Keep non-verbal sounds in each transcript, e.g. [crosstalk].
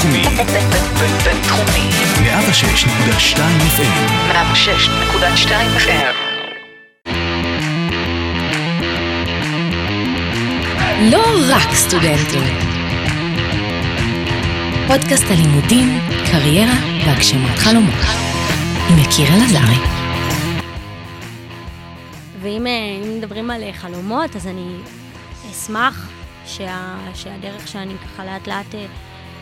בינתחומי. בינתחומי. 106.2 FM. 106.2 FM. לא רק סטודנטים. פודקאסט הלימודים, קריירה והגשמת חלומות. עם יקיר אלעזרי. ואם אה, מדברים על אה, חלומות, אז אני אשמח שה, שהדרך שאני ככה לאט לאט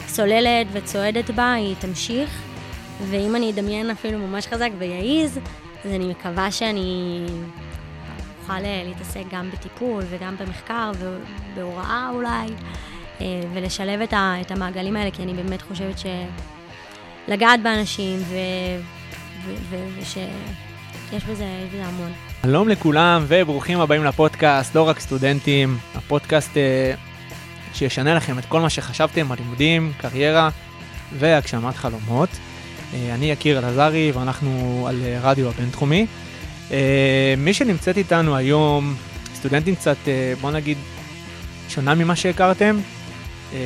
אה, סוללת וצועדת בה, היא תמשיך. ואם אני אדמיין אפילו ממש חזק ויעיז, אז אני מקווה שאני אוכל להתעסק גם בטיפול וגם במחקר ובהוראה אולי, ולשלב את, את המעגלים האלה, כי אני באמת חושבת שלגעת באנשים ו, ו, ו, בזה, בזה המון. שלום לכולם וברוכים הבאים לפודקאסט, לא רק סטודנטים, הפודקאסט אה, שישנה לכם את כל מה שחשבתם על לימודים, קריירה והגשמת חלומות. אה, אני יקיר אלעזרי ואנחנו על אה, רדיו הבינתחומי. אה, מי שנמצאת איתנו היום, סטודנטים קצת, בוא נגיד, שונה ממה שהכרתם.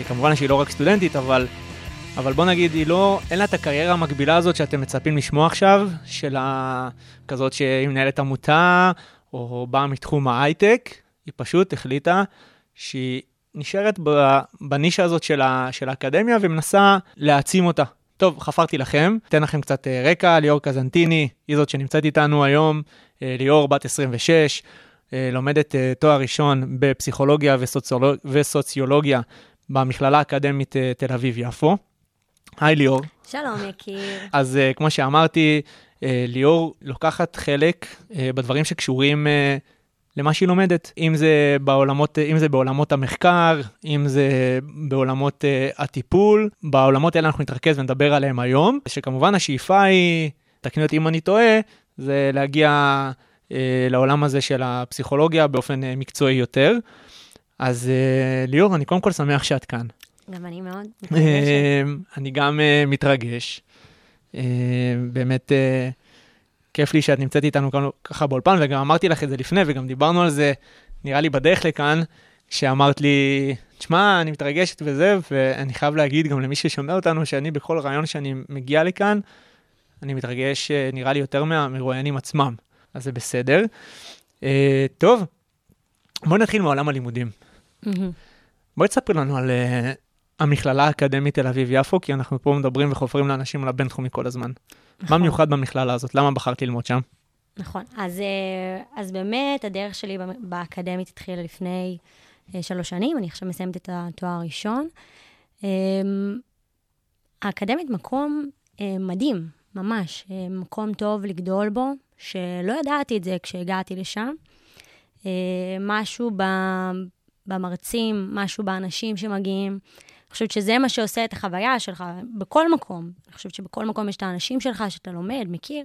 כמובן שהיא לא רק סטודנטית, אבל אבל בוא נגיד, היא לא, אין לה את הקריירה המקבילה הזאת שאתם מצפים לשמוע עכשיו, של. כזאת שהיא מנהלת עמותה, או באה מתחום ההייטק, היא פשוט החליטה שהיא נשארת בנישה הזאת של, ה... של האקדמיה ומנסה להעצים אותה. טוב, חפרתי לכם, אתן לכם קצת אה, רקע, ליאור קזנטיני, היא זאת שנמצאת איתנו היום, אה, ליאור בת 26, אה, לומדת תואר ראשון בפסיכולוגיה וסוציולוג... וסוציולוגיה במכללה האקדמית תל אביב-יפו. היי ליאור. שלום יקיר. אז כמו שאמרתי, ליאור לוקחת חלק בדברים שקשורים למה שהיא לומדת, אם זה בעולמות, אם זה בעולמות המחקר, אם זה בעולמות uh, הטיפול, בעולמות האלה אנחנו נתרכז ונדבר עליהם היום, שכמובן השאיפה היא, תקני אותי אם אני טועה, זה להגיע uh, לעולם הזה של הפסיכולוגיה באופן uh, מקצועי יותר. אז uh, ליאור, אני קודם כל שמח שאת כאן. גם אני מאוד מתרגשת. אני גם uh, מתרגש. Uh, באמת uh, כיף לי שאת נמצאת איתנו ככה באולפן, וגם אמרתי לך את זה לפני, וגם דיברנו על זה, נראה לי בדרך לכאן, שאמרת לי, תשמע, אני מתרגשת וזה, ואני חייב להגיד גם למי ששומע אותנו, שאני בכל רעיון שאני מגיע לכאן, אני מתרגש, נראה לי, יותר מהמרואיינים עצמם, אז זה בסדר. Uh, טוב, בואי נתחיל מעולם הלימודים. Mm-hmm. בואי תספרי לנו על uh, המכללה האקדמית תל אביב-יפו, כי אנחנו פה מדברים וחופרים לאנשים על הבינתחומי כל הזמן. נכון. מה מיוחד במכללה הזאת? למה בחרת ללמוד שם? נכון, אז, אה, אז באמת הדרך שלי באקדמית התחילה לפני אה, שלוש שנים, אני עכשיו מסיימת את התואר הראשון. אמ, האקדמית מקום אה, מדהים, ממש, מקום טוב לגדול בו, שלא ידעתי את זה כשהגעתי לשם. משהו במרצים, משהו באנשים שמגיעים. אני חושבת שזה מה שעושה את החוויה שלך בכל מקום. אני חושבת שבכל מקום יש את האנשים שלך שאתה לומד, מכיר.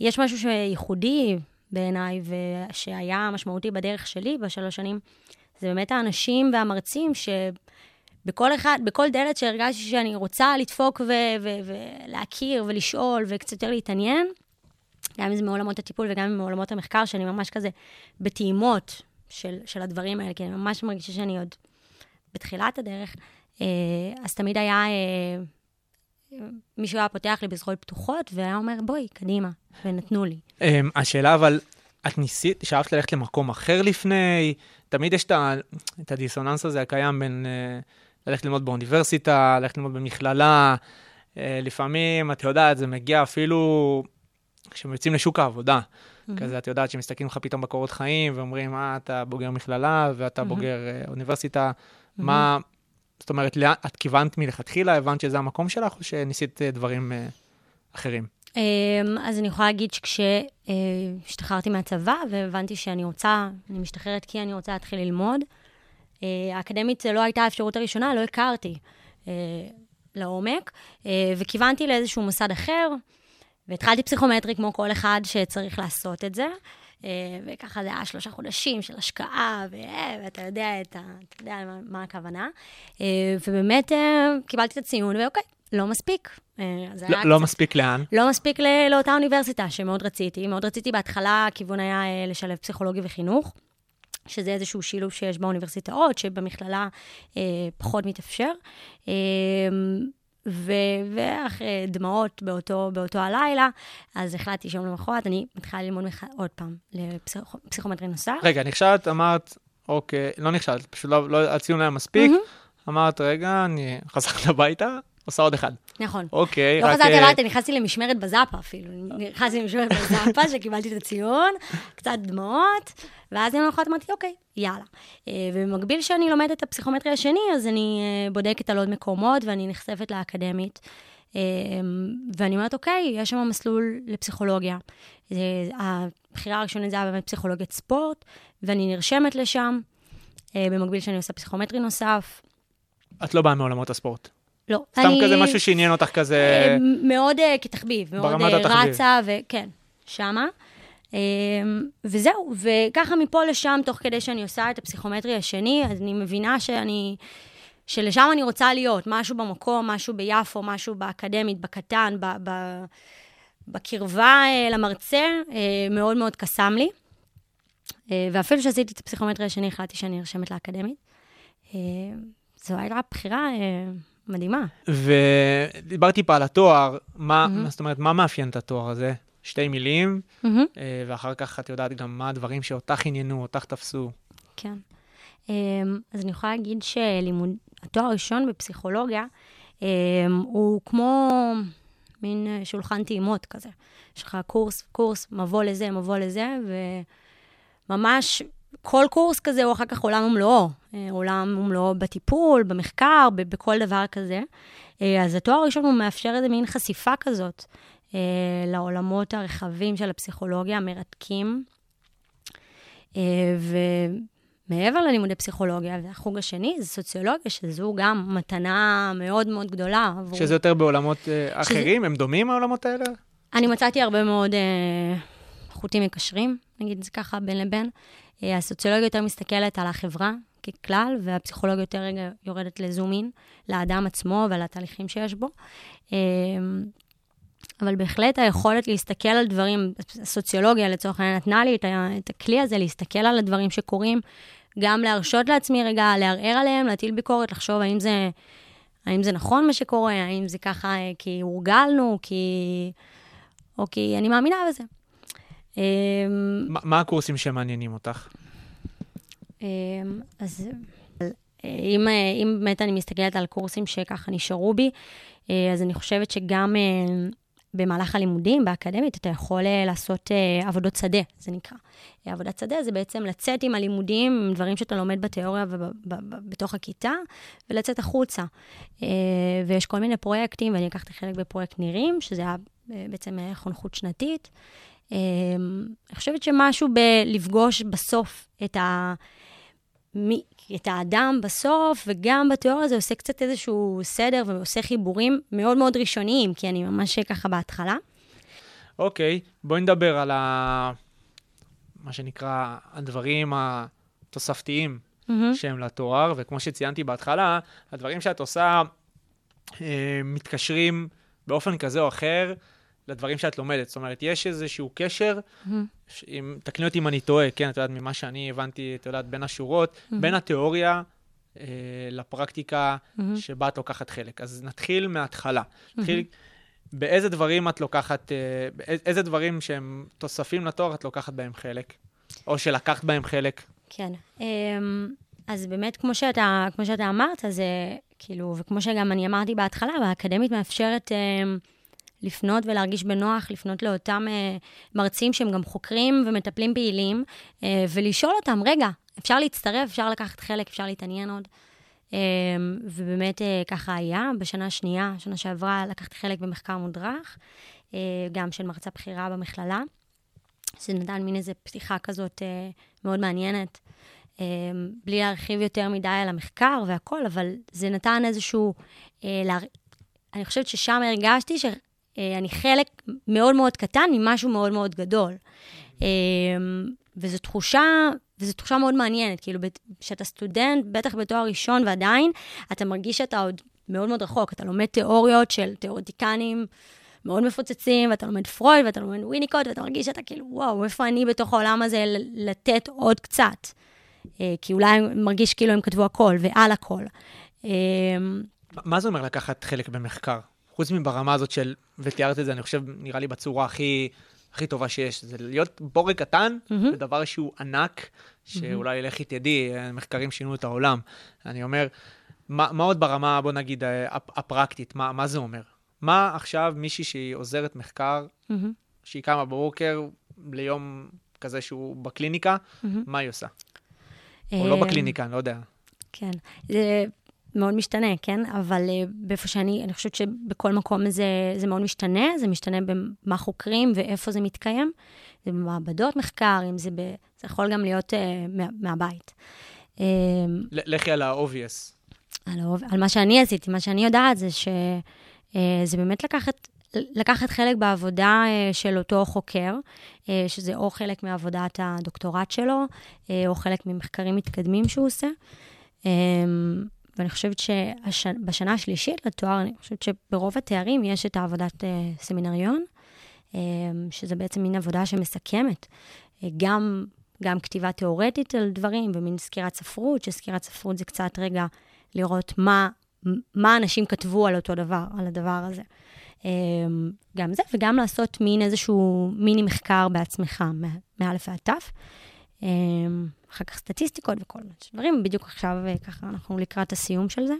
יש משהו שייחודי בעיניי, ושהיה משמעותי בדרך שלי בשלוש שנים, זה באמת האנשים והמרצים שבכל אחד, בכל דלת שהרגשתי שאני רוצה לדפוק ולהכיר ולשאול וקצת יותר להתעניין, גם אם זה מעולמות הטיפול וגם מעולמות המחקר, שאני ממש כזה בטעימות של, של הדברים האלה, כי אני ממש מרגישה שאני עוד בתחילת הדרך. אה, אז תמיד היה, אה, מישהו היה פותח לי בזרועות פתוחות, והיה אומר, בואי, קדימה, ונתנו לי. אמ, השאלה אבל, את ניסית, שאפת ללכת למקום אחר לפני? תמיד יש את הדיסוננס הזה הקיים בין אה, ללכת ללמוד באוניברסיטה, ללכת ללמוד במכללה. לפעמים, את יודעת, זה מגיע אפילו כשהם יוצאים לשוק העבודה. Mm-hmm. כזה, את יודעת שמסתכלים לך פתאום בקורות חיים ואומרים, אה, אתה בוגר מכללה ואתה mm-hmm. בוגר אוניברסיטה, mm-hmm. מה... זאת אומרת, את כיוונת מלכתחילה, הבנת שזה המקום שלך, או שניסית אה, דברים אה, אחרים? אמ, אז אני יכולה להגיד שכשהשתחררתי מהצבא והבנתי שאני רוצה, אני משתחררת כי אני רוצה להתחיל ללמוד, אה, האקדמית זה לא הייתה האפשרות הראשונה, לא הכרתי לעומק, וכיוונתי לאיזשהו מוסד אחר, והתחלתי פסיכומטרי כמו כל אחד שצריך לעשות את זה. אה, וככה זה היה שלושה חודשים של השקעה, ואתה יודע, את ה, אתה יודע מה הכוונה. אה, ובאמת אה, קיבלתי את הציון, ואוקיי, לא מספיק. לא, לא קצת, מספיק לאן? לא מספיק לאותה אוניברסיטה שמאוד רציתי. מאוד רציתי בהתחלה, הכיוון היה לשלב פסיכולוגיה וחינוך. שזה איזשהו שילוב שיש באוניברסיטאות, שבמכללה אה, פחות מתאפשר. אה, ו- ואחרי דמעות באותו, באותו הלילה, אז החלטתי שיום למחרת אני מתחילה ללמוד מח... עוד פעם לפסיכומטרי נוסף. רגע, נכשלת, אמרת, אוקיי, לא נכשלת, פשוט לא, לא הציון היה מספיק. אמרת, רגע, אני חזרת הביתה, עושה עוד אחד. נכון. אוקיי, לא רק... חזרתי אה, הביתה, נכנסתי למשמרת בזאפה אפילו. נכנסתי למשמרת בזאפה, [laughs] שקיבלתי את הציון, קצת דמעות, ואז יום למחרת אמרתי, אוקיי, יאללה. אה, ובמקביל שאני לומדת את הפסיכומטרי השני, אז אני אה, בודקת על עוד מקומות, ואני נחשפת לאקדמית. אה, ואני אומרת, אוקיי, יש שם מסלול לפסיכולוגיה. הבחירה הראשונית זה היה באמת פסיכולוגיית ספורט, ואני נרשמת לשם, אה, במקביל שאני עושה פסיכומטרי נוסף. את לא באה מעולמות הספורט. לא, סתם אני... כזה משהו שעניין אותך כזה... אה, מאוד אה, כתחביב, מאוד אה, התחביב. רצה, וכן, שמה. אה, וזהו, וככה מפה לשם, תוך כדי שאני עושה את הפסיכומטרי השני, אז אני מבינה שאני, שלשם אני רוצה להיות, משהו במקום, משהו ביפו, משהו באקדמית, בקטן, ב, ב, בקרבה למרצה, מאוד מאוד קסם לי. ואפילו שעשיתי את הפסיכומטרי השני, החלטתי שאני נרשמת לאקדמית. זו הייתה בחירה מדהימה. ודיברתי טיפה על התואר, מה, מהמם. מה זאת אומרת, מה מאפיין את התואר הזה? שתי מילים, מהמם. אה, ואחר כך את יודעת גם מה הדברים שאותך עניינו, אותך תפסו. כן. אמ, אז אני יכולה להגיד שלימוד, התואר הראשון בפסיכולוגיה אמ, הוא כמו מין אה, שולחן טעימות כזה. יש לך קורס, קורס, מבוא לזה, מבוא לזה, וממש כל קורס כזה הוא אחר כך עולם ומלואו. אה, עולם ומלואו בטיפול, במחקר, בכל דבר כזה. אה, אז התואר הראשון הוא מאפשר איזה מין חשיפה כזאת אה, לעולמות הרחבים של הפסיכולוגיה, המרתקים. ומעבר ללימודי פסיכולוגיה, והחוג השני זה סוציולוגיה, שזו גם מתנה מאוד מאוד גדולה. עבור... שזה יותר בעולמות אה, אחרים, הם דומים העולמות האלה? אני מצאתי הרבה מאוד אה, חוטים מקשרים, נגיד את זה ככה בין לבין. אה, הסוציולוגיה יותר מסתכלת על החברה ככלל, והפסיכולוגיה יותר רגע יורדת לזום אין, לאדם עצמו ועל התהליכים שיש בו. אה, אבל בהחלט היכולת להסתכל על דברים, הסוציולוגיה לצורך העניין נתנה לי את, את הכלי הזה, להסתכל על הדברים שקורים, גם להרשות לעצמי רגע, לערער עליהם, להטיל ביקורת, לחשוב האם זה, האם זה נכון מה שקורה, האם זה ככה אה, כי הורגלנו, כי... או כי אני מאמינה בזה. אמ, מה- הקורסים שמעניינים אותך? אמ, אז אה, אם, אה, אם באמת אני מסתכלת על קורסים שככה נשארו בי, אה, אז אני חושבת שגם במהלך הלימודים, באקדמית, אתה יכול לעשות עבודות שדה, זה נקרא. עבודת שדה זה בעצם לצאת עם הלימודים, עם דברים שאתה לומד בתיאוריה ובתוך הכיתה, ולצאת החוצה. ויש כל מיני פרויקטים, ואני לקחתי חלק בפרויקט נירים, שזה היה בעצם חונכות שנתית. אה, אני חושבת שמשהו בלפגוש בסוף את ה... מי, את האדם בסוף, וגם בתיאוריה זה עושה קצת איזשהו סדר ועושה חיבורים מאוד מאוד ראשוניים, כי אני ממש ככה בהתחלה. אוקיי, בואי נדבר על ה... מה שנקרא, הדברים התוספתיים מהמם. שהם לתואר, וכמו שציינתי בהתחלה, הדברים שאת עושה אה, מתקשרים באופן כזה או אחר לדברים שאת לומדת. זאת אומרת, יש איזשהו קשר, מהמם. ש- אם, תקני אותי אם אני טועה, כן, את יודעת, ממה שאני הבנתי, את יודעת, בין השורות, בין התיאוריה אה, לפרקטיקה מהמם. שבה את לוקחת חלק. אז נתחיל מההתחלה. נתחיל, באיזה דברים את לוקחת, אה, באיזה- איזה דברים שהם תוספים לתואר את לוקחת בהם חלק? או שלקחת בהם חלק? כן. אמ, אז באמת, כמו שאתה, כמו שאתה אמרת, זה כאילו, וכמו שגם אני אמרתי בהתחלה, האקדמית מאפשרת אמ, לפנות ולהרגיש בנוח, לפנות לאותם אה, מרצים שהם גם חוקרים ומטפלים פעילים, אה, ולשאול אותם, רגע, אפשר להצטרף, אפשר לקחת חלק, אפשר להתעניין עוד. אמ, ובאמת אה, ככה היה. בשנה השנייה, שנה שעברה, לקחתי חלק במחקר מודרך, אה, גם של מרצה בכירה במכללה. זה נתן מין איזו פתיחה כזאת אה, מאוד מעניינת, אה, בלי להרחיב יותר מדי על המחקר והכל, אבל זה נתן איזשהו... אה, לה... אני חושבת ששם הרגשתי שאני חלק מאוד מאוד קטן ממשהו מאוד מאוד גדול. אה, וזו תחושה, וזו תחושה מאוד מעניינת, כאילו, כשאתה סטודנט, בטח בתואר ראשון ועדיין, אתה מרגיש שאתה עוד מאוד מאוד רחוק, אתה לומד תיאוריות של תיאורטיקנים מאוד מפוצצים, ואתה לומד פרויד, ואתה לומד וויניקוט, ואתה מרגיש שאתה כאילו, וואו, איפה אני בתוך העולם הזה לתת עוד קצת? אה, כי אולי מרגיש כאילו הם כתבו הכל ועל הכל. אה, מה זה אומר לקחת חלק במחקר? חוץ מברמה הזאת של, ותיארת את זה, אני חושב, נראה לי בצורה הכי, הכי טובה שיש, זה להיות בורג קטן מהמם. בדבר שהוא ענק, שאולי לכי תדעי, אה, מחקרים שינו את העולם. אני אומר, מה, מה עוד ברמה, בוא נגיד, אה, הפ- הפרקטית, מה, מה זה אומר? מה עכשיו מישהי שהיא עוזרת מחקר, מהמם, שהיא קמה בבוקר ליום כזה שהוא בקליניקה, מהמם. מה היא עושה? או לא אה, בקליניקה, אני לא יודע. כן, זה מאוד משתנה, כן? אבל uh, באיפה שאני, אני חושבת שבכל מקום זה, זה מאוד משתנה, זה משתנה במה חוקרים ואיפה זה מתקיים. זה במעבדות מחקר, אם זה ב... זה יכול גם להיות uh, מה, מהבית. Uh, לכי על ה-obvious. על, על מה שאני עשיתי, מה שאני יודעת זה שזה באמת לקחת, לקחת חלק בעבודה אה, של אותו חוקר, אה, שזה או חלק מעבודת הדוקטורט שלו, אה, או חלק ממחקרים מתקדמים שהוא עושה. ואני חושבת שבשנה השלישית לתואר, אני חושבת שברוב התארים יש את העבודת אה, סמינריון, אה, שזה בעצם מין עבודה שמסכמת אה, גם, גם כתיבה תיאורטית על דברים ומין סקירת ספרות, שסקירת ספרות זה קצת רגע לראות מה, מה אנשים כתבו על אותו דבר, על הדבר הזה. גם זה, וגם לעשות מין איזשהו מיני מחקר בעצמך, מאלף ועד תף. אה, אחר כך סטטיסטיקות וכל מיני דברים. בדיוק עכשיו, אה, ככה, אנחנו לקראת הסיום של זה.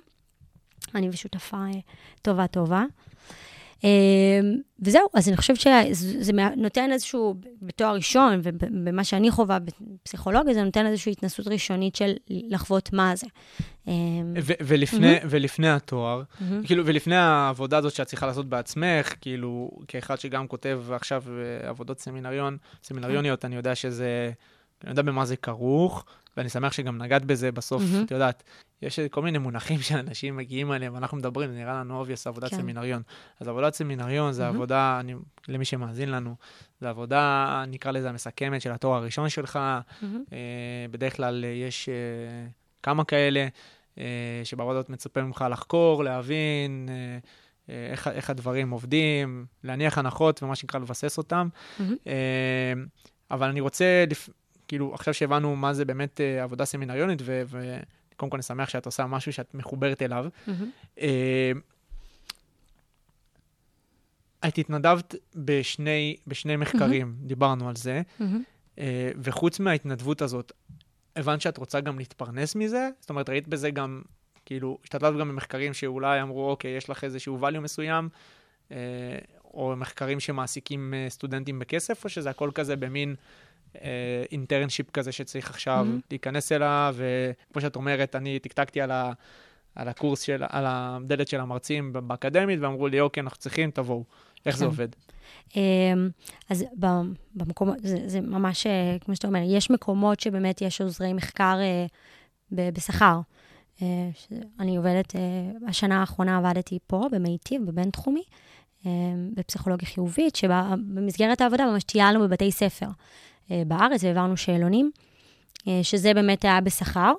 אני ושותפה אה, טובה טובה. אה, וזהו, אז אני חושבת שזה נותן איזשהו, בתואר ראשון, ובמה שאני חווה בפסיכולוגיה, זה נותן איזושהי התנסות ראשונית של לחוות מה זה. ו- ולפני, ולפני התואר, מהמם. כאילו, ולפני העבודה הזאת שאת צריכה לעשות בעצמך, כאילו, כאחד שגם כותב עכשיו אה, עבודות סמינריון, סמינריוניות, אני יודע שזה, אני יודע במה זה כרוך, ואני שמח שגם נגעת בזה בסוף, מהמם. את יודעת, יש כל מיני מונחים [laughs] שאנשים מגיעים עליהם, ואנחנו מדברים, נראה לנו obvious עבודת כן. סמינריון. אז עבודת סמינריון זה מהמם. עבודה, אני, למי שמאזין לנו, זה עבודה, נקרא לזה המסכמת של התואר הראשון שלך, מהמם. אה, בדרך כלל אה, יש אה, כמה כאלה, אה, שבעבודות מצופה ממך לחקור, להבין אה, אה, איך, איך הדברים עובדים, להניח הנחות ומה שנקרא לבסס אותם. אה, אבל אני רוצה, לפ... כאילו, עכשיו שהבנו מה זה באמת אה, עבודה סמינריונית, ו... ו... קודם כל אני שמח שאת עושה משהו שאת מחוברת אליו. מהמם. אה, את התנדבת בשני, בשני מחקרים, דיברנו על זה. מהמם. אה, וחוץ מההתנדבות הזאת, הבנת שאת רוצה גם להתפרנס מזה? זאת אומרת, ראית בזה גם, כאילו, השתתפת גם במחקרים שאולי אמרו, אוקיי, יש לך איזשהו value מסוים, או מחקרים שמעסיקים סטודנטים בכסף, או שזה הכל כזה במין אינטרנשיפ כזה שצריך עכשיו Mhm. להיכנס אליו, וכמו שאת אומרת, אני טקטקתי על ה... על הקורס של, על הדלת של המרצים באקדמית, ואמרו לי, אוקיי, אנחנו צריכים, תבואו. איך זה כן. עובד? אמ, אז במקום, זה, זה ממש, אה, כמו שאתה אומר, יש מקומות שבאמת יש עוזרי מחקר אה, בשכר. אה, אני עובדת, אה, השנה האחרונה עבדתי פה, במיטיב, בבינתחומי, אה, בפסיכולוגיה חיובית, שבמסגרת העבודה ממש טיילנו בבתי ספר אה, בארץ והעברנו שאלונים, אה, שזה באמת היה בשכר.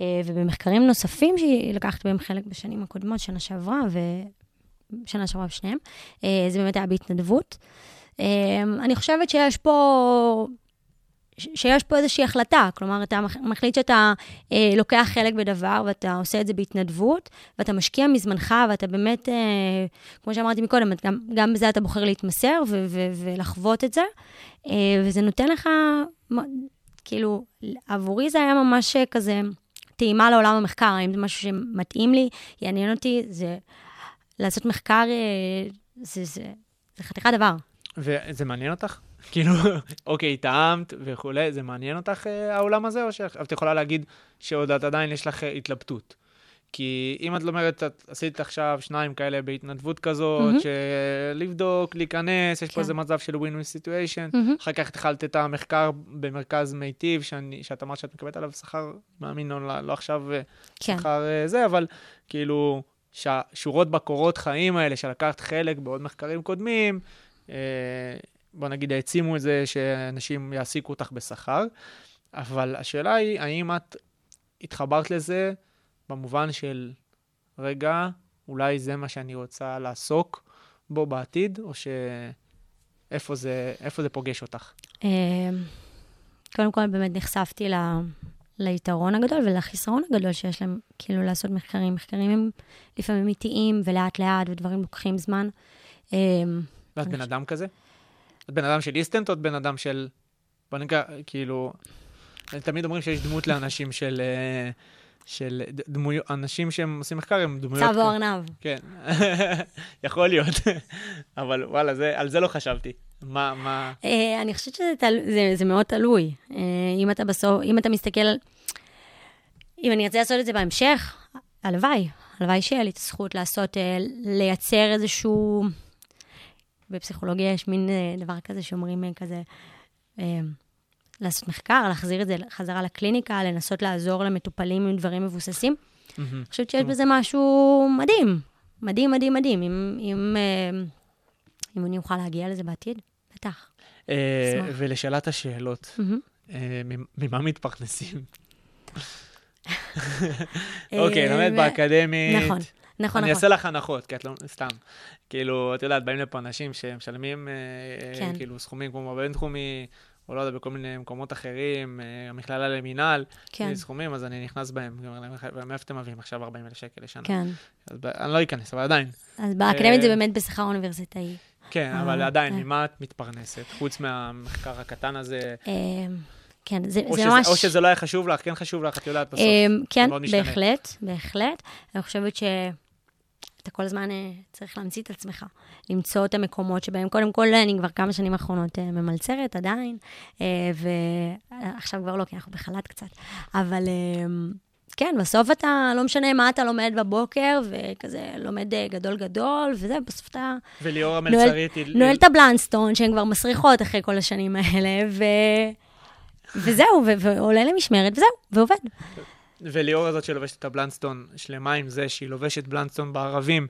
אה, ובמחקרים נוספים שלקחתי בהם חלק בשנים הקודמות, שנה שעברה ושנה שעברה בשניהם, אה, זה באמת היה בהתנדבות. אה, אני חושבת שיש פה, שיש פה איזושהי החלטה, כלומר, אתה מח- מחליט שאתה אה, לוקח חלק בדבר ואתה עושה את זה בהתנדבות, ואתה משקיע מזמנך, ואתה באמת, אה, כמו שאמרתי מקודם, את גם, גם בזה אתה בוחר להתמסר ו- ו- ולחוות את זה, אה, וזה נותן לך, כאילו, עבורי זה היה ממש כזה טעימה לעולם המחקר, האם זה משהו שמתאים לי, יעניין אותי, זה לעשות מחקר, אה, זה, זה, זה חתיכת דבר. וזה מעניין אותך? כאילו, [laughs] אוקיי, טעמת וכולי, זה מעניין אותך אה, העולם הזה, או שאת יכולה להגיד שעוד את עדיין יש לך אה, התלבטות? כי אם את אומרת, את עשית עכשיו שניים כאלה בהתנדבות כזאת, מהמם. שלבדוק, להיכנס, יש פה כן. איזה מצב של win-win situation, מהמם. אחר כך התחלת את המחקר במרכז מיטיב, שאני, שאת אמרת שאת מקבלת עליו שכר, מאמין, לא, לא עכשיו אה, כן. שכר אה, זה, אבל כאילו, שהשורות בקורות חיים האלה, שלקחת חלק בעוד מחקרים קודמים, בוא נגיד, העצימו את זה שאנשים יעסיקו אותך בשכר, אבל השאלה היא, האם את התחברת לזה במובן של, רגע, אולי זה מה שאני רוצה לעסוק בו בעתיד, או שאיפה זה, איפה זה פוגש אותך? אה, קודם כל, באמת נחשפתי ל- ליתרון הגדול ולחיסרון הגדול שיש להם, כאילו, לעשות מחקרים. מחקרים הם לפעמים איטיים ולאט-לאט, ודברים לוקחים זמן. אמ, ואת בן אדם כזה? את בן אדם של איסטנט או את בן אדם של... בוא נקרא, כאילו... תמיד אומרים שיש דמות לאנשים של... אה, של דמויות, אנשים שהם עושים מחקר הם דמויות... צו הארנב. כן, [laughs] יכול להיות. [laughs] אבל וואלה, זה, על זה לא חשבתי. מה, מה... אה, אני חושבת שזה תל... זה, זה מאוד תלוי. אה, אם אתה בסוף, אם אתה מסתכל. אם אני ארצה לעשות את זה בהמשך, הלוואי, הלוואי שיהיה לי את הזכות לעשות, אה, לייצר איזשהו... בפסיכולוגיה יש מין אה, דבר כזה שאומרים אה, כזה, אה, לעשות מחקר, להחזיר את זה חזרה לקליניקה, לנסות לעזור למטופלים עם דברים מבוססים. אני חושבת שיש בזה משהו מדהים, מדהים, מדהים, מדהים. אם, אם, אם אני אוכל להגיע לזה בעתיד, בטח. ולשאלת השאלות, ממה מתפרנסים? אוקיי, לומד באקדמית. נכון, נכון, אני נכון. אעשה לך הנחות, כי את לא... סתם. כאילו, את יודעת, באים לפה אנשים שמשלמים אה, כן. כאילו סכומים כמו בבינתחומי, או לא יודע, בכל מיני מקומות אחרים, אה, המכללה למינהל, כן, סכומים, אז אני נכנס בהם. מאיפה אתם מביאים עכשיו 40,000 שקל לשנה? כן. אז אני לא אכנס, אבל עדיין. אז באקדמית זה אה, באמת בשכר אוניברסיטאי. כן, אה, אבל עדיין, כן. ממה את מתפרנסת? חוץ מהמחקר הקטן הזה, אה, כן, זה או זה שזה- ממש... או שזה לא היה חשוב לך, כן חשוב לך, את יודעת, בסוף. אה, כן, מאוד משתנה. בהחלט, בהחלט. אני חושבת שאתה כל הזמן אה, צריך להמציא את עצמך, למצוא את המקומות שבהם, קודם כל, אני כבר כמה שנים האחרונות אה, ממלצרת עדיין, אה, ועכשיו כבר לא, כי אנחנו בחל"ת קצת, אבל... אה, כן, בסוף אתה, לא משנה מה אתה לומד בבוקר, וכזה לומד גדול גדול, וזה, בסוף אתה וליאור נועל- המלצרית היא... נועל את הבלנסטון, שהן כבר מסריחות אחרי כל השנים האלה, ו... וזהו, ו- ועולה למשמרת, וזהו, ועובד. וליאור הזאת שלובשת את הבלנסטון שלמה עם זה שהיא לובשת בלנסטון בערבים,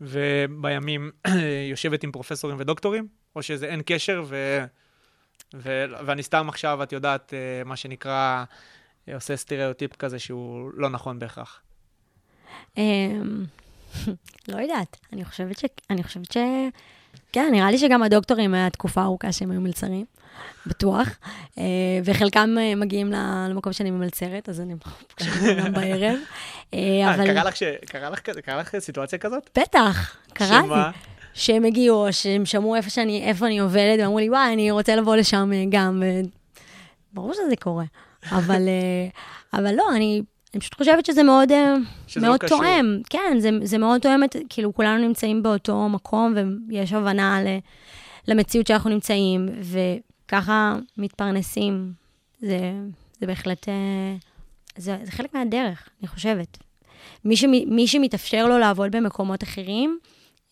ובימים [clears throat] יושבת עם פרופסורים ודוקטורים, או שזה אין קשר, ו... ו... ואני סתם עכשיו, את יודעת, אה, מה שנקרא, אה, עושה סטריאוטיפ כזה שהוא לא נכון בהכרח. אמ, [laughs] לא יודעת, אני חושבת ש... אני חושבת ש... כן, נראה לי שגם הדוקטורים היה תקופה ארוכה שהם היו מלצרים, בטוח. אה, וחלקם אה, מגיעים למקום שאני ממלצרת, אז אני פוגשת אותם בערב. אה, אה, אבל קרה לך ש... קרה לך קרה לך סיטואציה כזאת? בטח, קרה לי. שהם הגיעו, או שהם שמעו איפה שאני, איפה אני עובדת, ואמרו לי, וואי, אני רוצה לבוא לשם אה, גם. ברור שזה קורה. אבל, אה, אבל לא, אני, אני פשוט חושבת שזה מאוד, אה, שזה מאוד לא. תואם. כן, זה, זה מאוד תואם כאילו, כולנו נמצאים באותו מקום, ויש הבנה ל, למציאות שאנחנו נמצאים, וככה מתפרנסים. זה, זה בהחלט, אה, זה, זה חלק מהדרך, אני חושבת. מי, שמ, מי שמתאפשר לו לעבוד במקומות אחרים,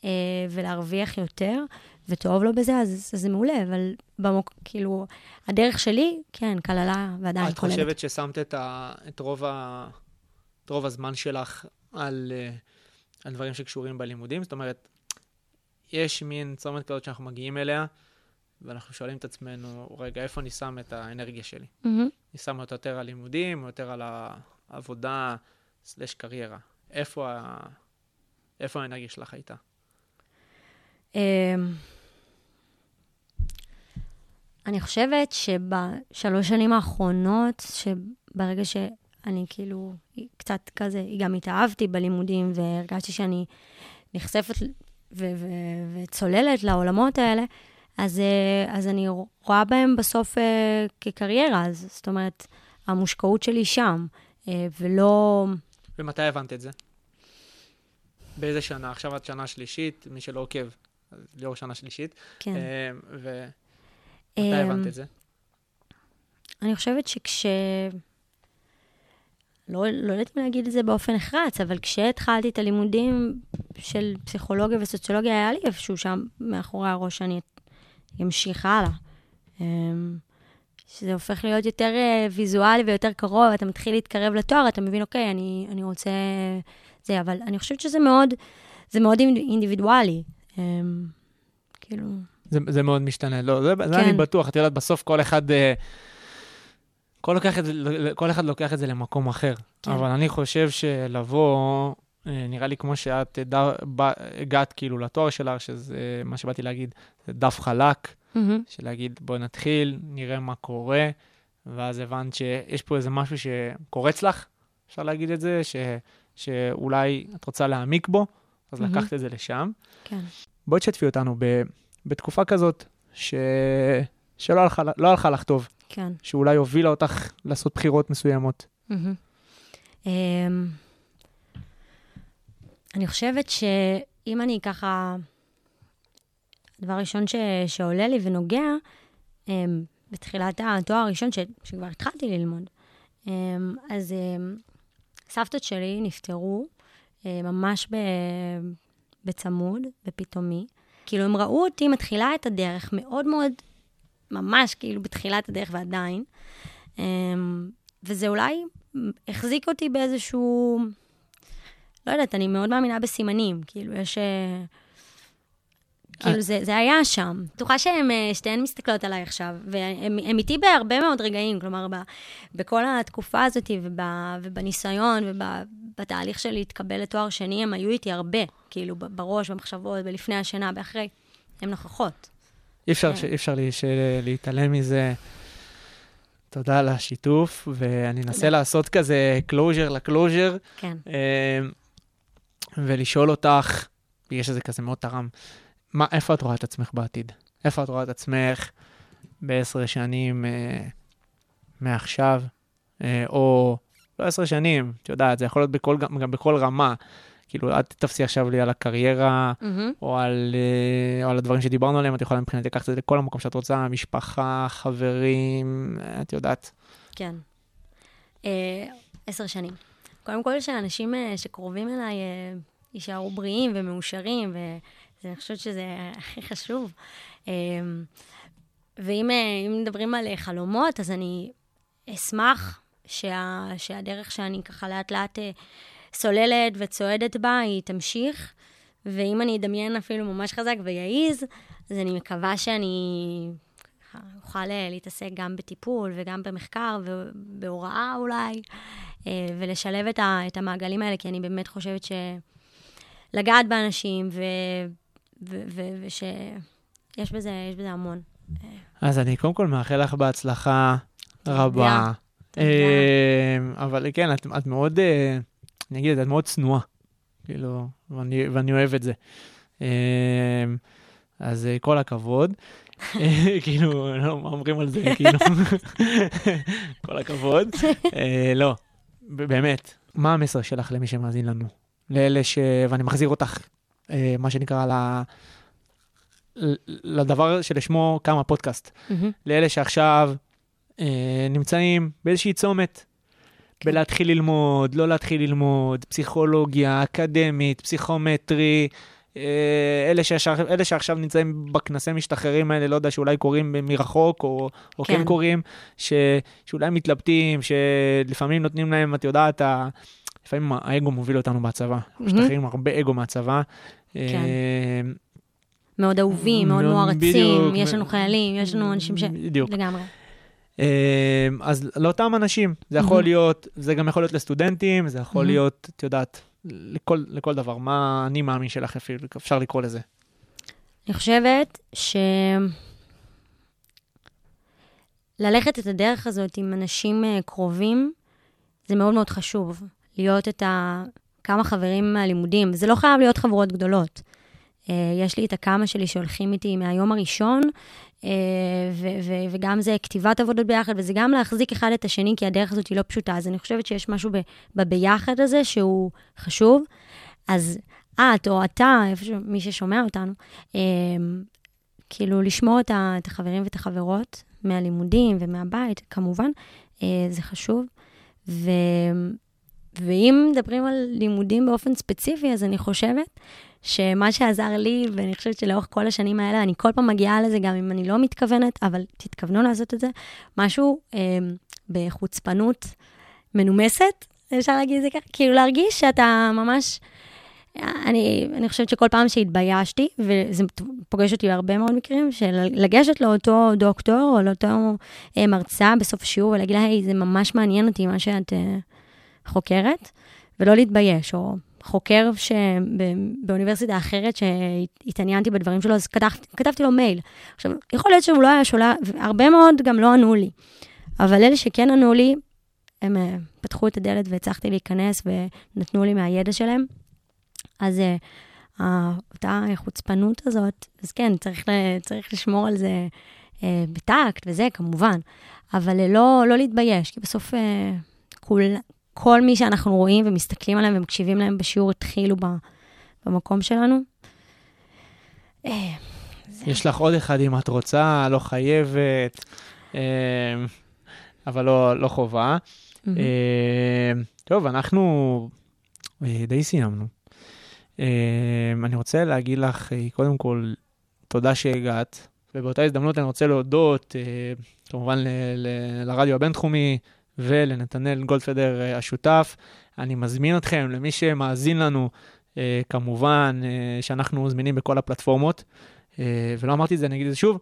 אה, ולהרוויח יותר, וטוב לו בזה, אז, אז זה מעולה, אבל במוק, כאילו, הדרך שלי, כן, כללה ועדיין את כוללת. חושבת ששמת את, ה... את, רוב ה... את רוב הזמן שלך על, אה, על דברים שקשורים בלימודים? זאת אומרת, יש מין צומת כזאת שאנחנו מגיעים אליה, ואנחנו שואלים את עצמנו, רגע, איפה אני שם את האנרגיה שלי? מהמם. אני שם אותה יותר על לימודים, או יותר על העבודה סלש קריירה? איפה, ה... איפה האנרגיה שלך הייתה? אמ, אני חושבת שבשלוש שנים האחרונות, שברגע שאני כאילו קצת כזה, גם התאהבתי בלימודים והרגשתי שאני נחשפת ו- ו- וצוללת לעולמות האלה, אז, אה, אז אני רואה בהם בסוף אה, כקריירה, אז זאת אומרת, המושקעות שלי שם, אה, ולא... ומתי הבנת את זה? באיזה שנה? עכשיו את שנה שלישית, מי שלא עוקב, ליאור שנה שלישית. כן. אה, ומתי אמ, הבנת את זה? אני חושבת שכש... לא, לא יודעת אם להגיד את זה באופן נחרץ, אבל כשהתחלתי את הלימודים של פסיכולוגיה וסוציולוגיה, היה לי איפשהו שם מאחורי הראש שאני אמשיך הלאה. אמ, שזה הופך להיות יותר אה, ויזואלי ויותר קרוב, אתה מתחיל להתקרב לתואר, אתה מבין, אוקיי, אני, אני רוצה זה, אבל אני חושבת שזה מאוד, זה מאוד אינדיבידואלי. אמ, כאילו, זה, זה מאוד משתנה, לא, זה, זה כן. אני בטוח, את יודעת, בסוף כל אחד, אה, כל, לוקח את זה, כל אחד לוקח את זה למקום אחר. כן. כן. אבל אני חושב שלבוא, אה, נראה לי כמו שאת ד, ב, הגעת כאילו לתואר שלך, שזה מה שבאתי להגיד, זה דף חלק, מהמם, של להגיד בואי נתחיל, נראה מה קורה, ואז הבנת שיש פה איזה משהו שקורץ לך, אפשר להגיד את זה, ש, שאולי את רוצה להעמיק בו, אז מהמם. לקחת את זה לשם. כן. בואי תשתפי אותנו ב, בתקופה כזאת, ש, שלא הלכה, לא הלכה לך טוב, כן. שאולי הובילה אותך לעשות בחירות מסוימות. אמ, אני חושבת שאם אני ככה, הדבר הראשון ש, שעולה לי ונוגע, אמ, בתחילת התואר הראשון ש, שכבר התחלתי ללמוד, אמ, אז סבתות שלי נפטרו ממש ב, בצמוד, בפתאומי. כאילו, הם ראו אותי מתחילה את הדרך מאוד מאוד, ממש כאילו בתחילת הדרך ועדיין. אמ, וזה אולי החזיק אותי באיזשהו... לא יודעת, אני מאוד מאמינה בסימנים. כאילו, יש... אה, כאילו, זה, זה היה שם. בטוחה שהן אה, שתיהן מסתכלות עליי עכשיו, והן איתי בהרבה מאוד רגעים, כלומר, ב, בכל התקופה הזאת וב, ובניסיון ובתהליך של להתקבל לתואר שני, הם היו איתי הרבה, כאילו, בראש, במחשבות, בלפני השינה, באחרי. הן נוכחות. אי אפשר, כן. ש... אפשר לי, ש... להתעלם מזה. תודה על השיתוף, ואני אנסה. לעשות כזה closure לקלוז'ר, כן. אה, ולשאול אותך, בגלל שזה כזה מאוד תרם, מה, איפה את רואה את עצמך בעתיד? איפה את רואה את עצמך בעשר שנים אה, מעכשיו? אה, או לא עשר שנים, את יודעת, זה יכול להיות בכל, גם, גם בכל רמה. כאילו, אל תתפסי עכשיו לי על הקריירה, מהמם. או על, אה, או על הדברים שדיברנו עליהם, את יכולה מבחינתי לקחת את זה לכל המקום שאת רוצה, משפחה, חברים, אה, את יודעת. כן. אה, עשר שנים. קודם כל, שאנשים שקרובים אליי יישארו בריאים ומאושרים, ואני חושבת שזה הכי חשוב. אה, ואם אה, מדברים על אה, חלומות, אז אני אשמח שה, שהדרך שאני ככה לאט לאט אה, סוללת וצועדת בה, היא תמשיך. ואם אני אדמיין אפילו ממש חזק ויעיז, אז אני מקווה שאני אוכל להתעסק גם בטיפול וגם במחקר ובהוראה אולי, ולשלב את, המעגלים האלה, כי אני באמת חושבת שלגעת באנשים ו, ושיש בזה, יש בזה המון. אז אני קודם כל מאחל לך בהצלחה. רבה. אה, אבל כן, את, את מאוד, אה, אני אגיד, את מאוד צנועה, כאילו, ואני, ואני אוהב את זה. אה, אז אה, כל הכבוד. [laughs] [laughs] כאילו, לא, מה אומרים על זה, כאילו, [laughs] כל הכבוד. אה, לא, באמת, מה המסר שלך למי שמאזין לנו? לאלה ש... ואני מחזיר אותך, מה שנקרא, ל... לדבר שלשמו קם הפודקאסט. מהמם. לאלה שעכשיו אה, נמצאים באיזושהי צומת, כן. בלהתחיל ללמוד, לא להתחיל ללמוד, פסיכולוגיה, אקדמית, פסיכומטרי, אה, אלה, שעכשיו, אלה שעכשיו נמצאים בכנסי משתחררים האלה, לא יודע, שאולי קוראים מרחוק, או, או כן. כן. קוראים, ש, שאולי מתלבטים, שלפעמים נותנים להם, את יודעת, ה... לפעמים האגו מוביל אותנו בצבא. משתחררים הרבה אגו מהצבא. כן. אה, מאוד אהובים, מאוד מוערצים. יש לנו חיילים, יש לנו אנשים ש... בדיוק. לגמרי. אה, אז לאותם אנשים, זה יכול מהמם. להיות, זה גם יכול להיות לסטודנטים, זה יכול מהמם. להיות, את יודעת, לכל, לכל דבר. מה אני מאמין שלך אפילו, אפשר לקרוא לזה. אני חושבת ש... ללכת את הדרך הזאת עם אנשים אה, קרובים, זה מאוד מאוד חשוב. להיות את ה... כמה חברים מהלימודים. זה לא חייב להיות חברות גדולות. אה, יש לי את הכמה שלי שהולכים איתי מהיום הראשון, אה, ו- ו- וגם זה כתיבת עבודות ביחד, וזה גם להחזיק אחד את השני, כי הדרך הזאת היא לא פשוטה. אז אני חושבת שיש משהו בביחד הזה שהוא חשוב. אז את או אתה, מי ששומע אותנו, אה, כאילו לשמור את, החברים ואת החברות מהלימודים ומהבית, כמובן, זה חשוב. ו... ואם מדברים על לימודים באופן ספציפי, אז אני חושבת שמה שעזר לי, ואני חושבת שלאורך כל השנים האלה, אני כל פעם מגיעה לזה, גם אם אני לא מתכוונת, אבל תתכוונו לעשות את זה, משהו אה, בחוצפנות מנומסת, אפשר להגיד את זה ככה, כאילו להרגיש שאתה ממש... אני, אני חושבת שכל פעם שהתביישתי, וזה פוגש אותי בהרבה מאוד מקרים, של לגשת לאותו דוקטור או לאותו אה, מרצה בסוף השיעור ולהגיד לה, היי, זה ממש מעניין אותי מה שאת אה, חוקרת, ולא להתבייש, או חוקר שבאוניברסיטה אחרת שהתעניינתי בדברים שלו, אז כתבתי, כתבתי לו מייל. עכשיו, יכול להיות שהוא לא היה שולח, הרבה מאוד גם לא ענו לי. אבל אלה שכן ענו לי, הם אה, פתחו את הדלת והצלחתי להיכנס ונתנו לי מהידע שלהם. אז אה, אה, אותה חוצפנות הזאת, אז כן, צריך, ל- צריך לשמור על זה אה, בטקט וזה, כמובן, אבל אה, לא, לא להתבייש, כי בסוף אה, כול, כל מי שאנחנו רואים ומסתכלים עליהם ומקשיבים להם בשיעור התחילו במקום שלנו. אה, יש לך עוד אחד אם את רוצה, לא חייבת, אה, אבל לא, לא חובה. אה, טוב, אנחנו די סיימנו. אני רוצה להגיד לך, קודם כל, תודה שהגעת, ובאותה הזדמנות אני רוצה להודות, כמובן, לרדיו הבינתחומי ולנתנאל גולדפדר אה, השותף. אני מזמין אתכם, למי שמאזין לנו, אה, כמובן, אה, שאנחנו זמינים בכל הפלטפורמות, ולא אמרתי את זה, אני אגיד את זה שוב.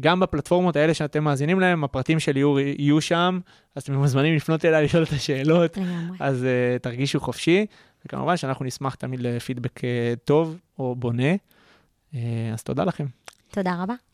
גם בפלטפורמות האלה שאתם מאזינים להם, הפרטים שלי יהיו, יהיו שם, אז אתם מוזמנים לפנות אליי, [laughs] לשאול את השאלות. אז uh, תרגישו חופשי, וכמובן שאנחנו נשמח תמיד לפידבק uh, טוב או בונה. Uh, אז תודה לכם. תודה רבה.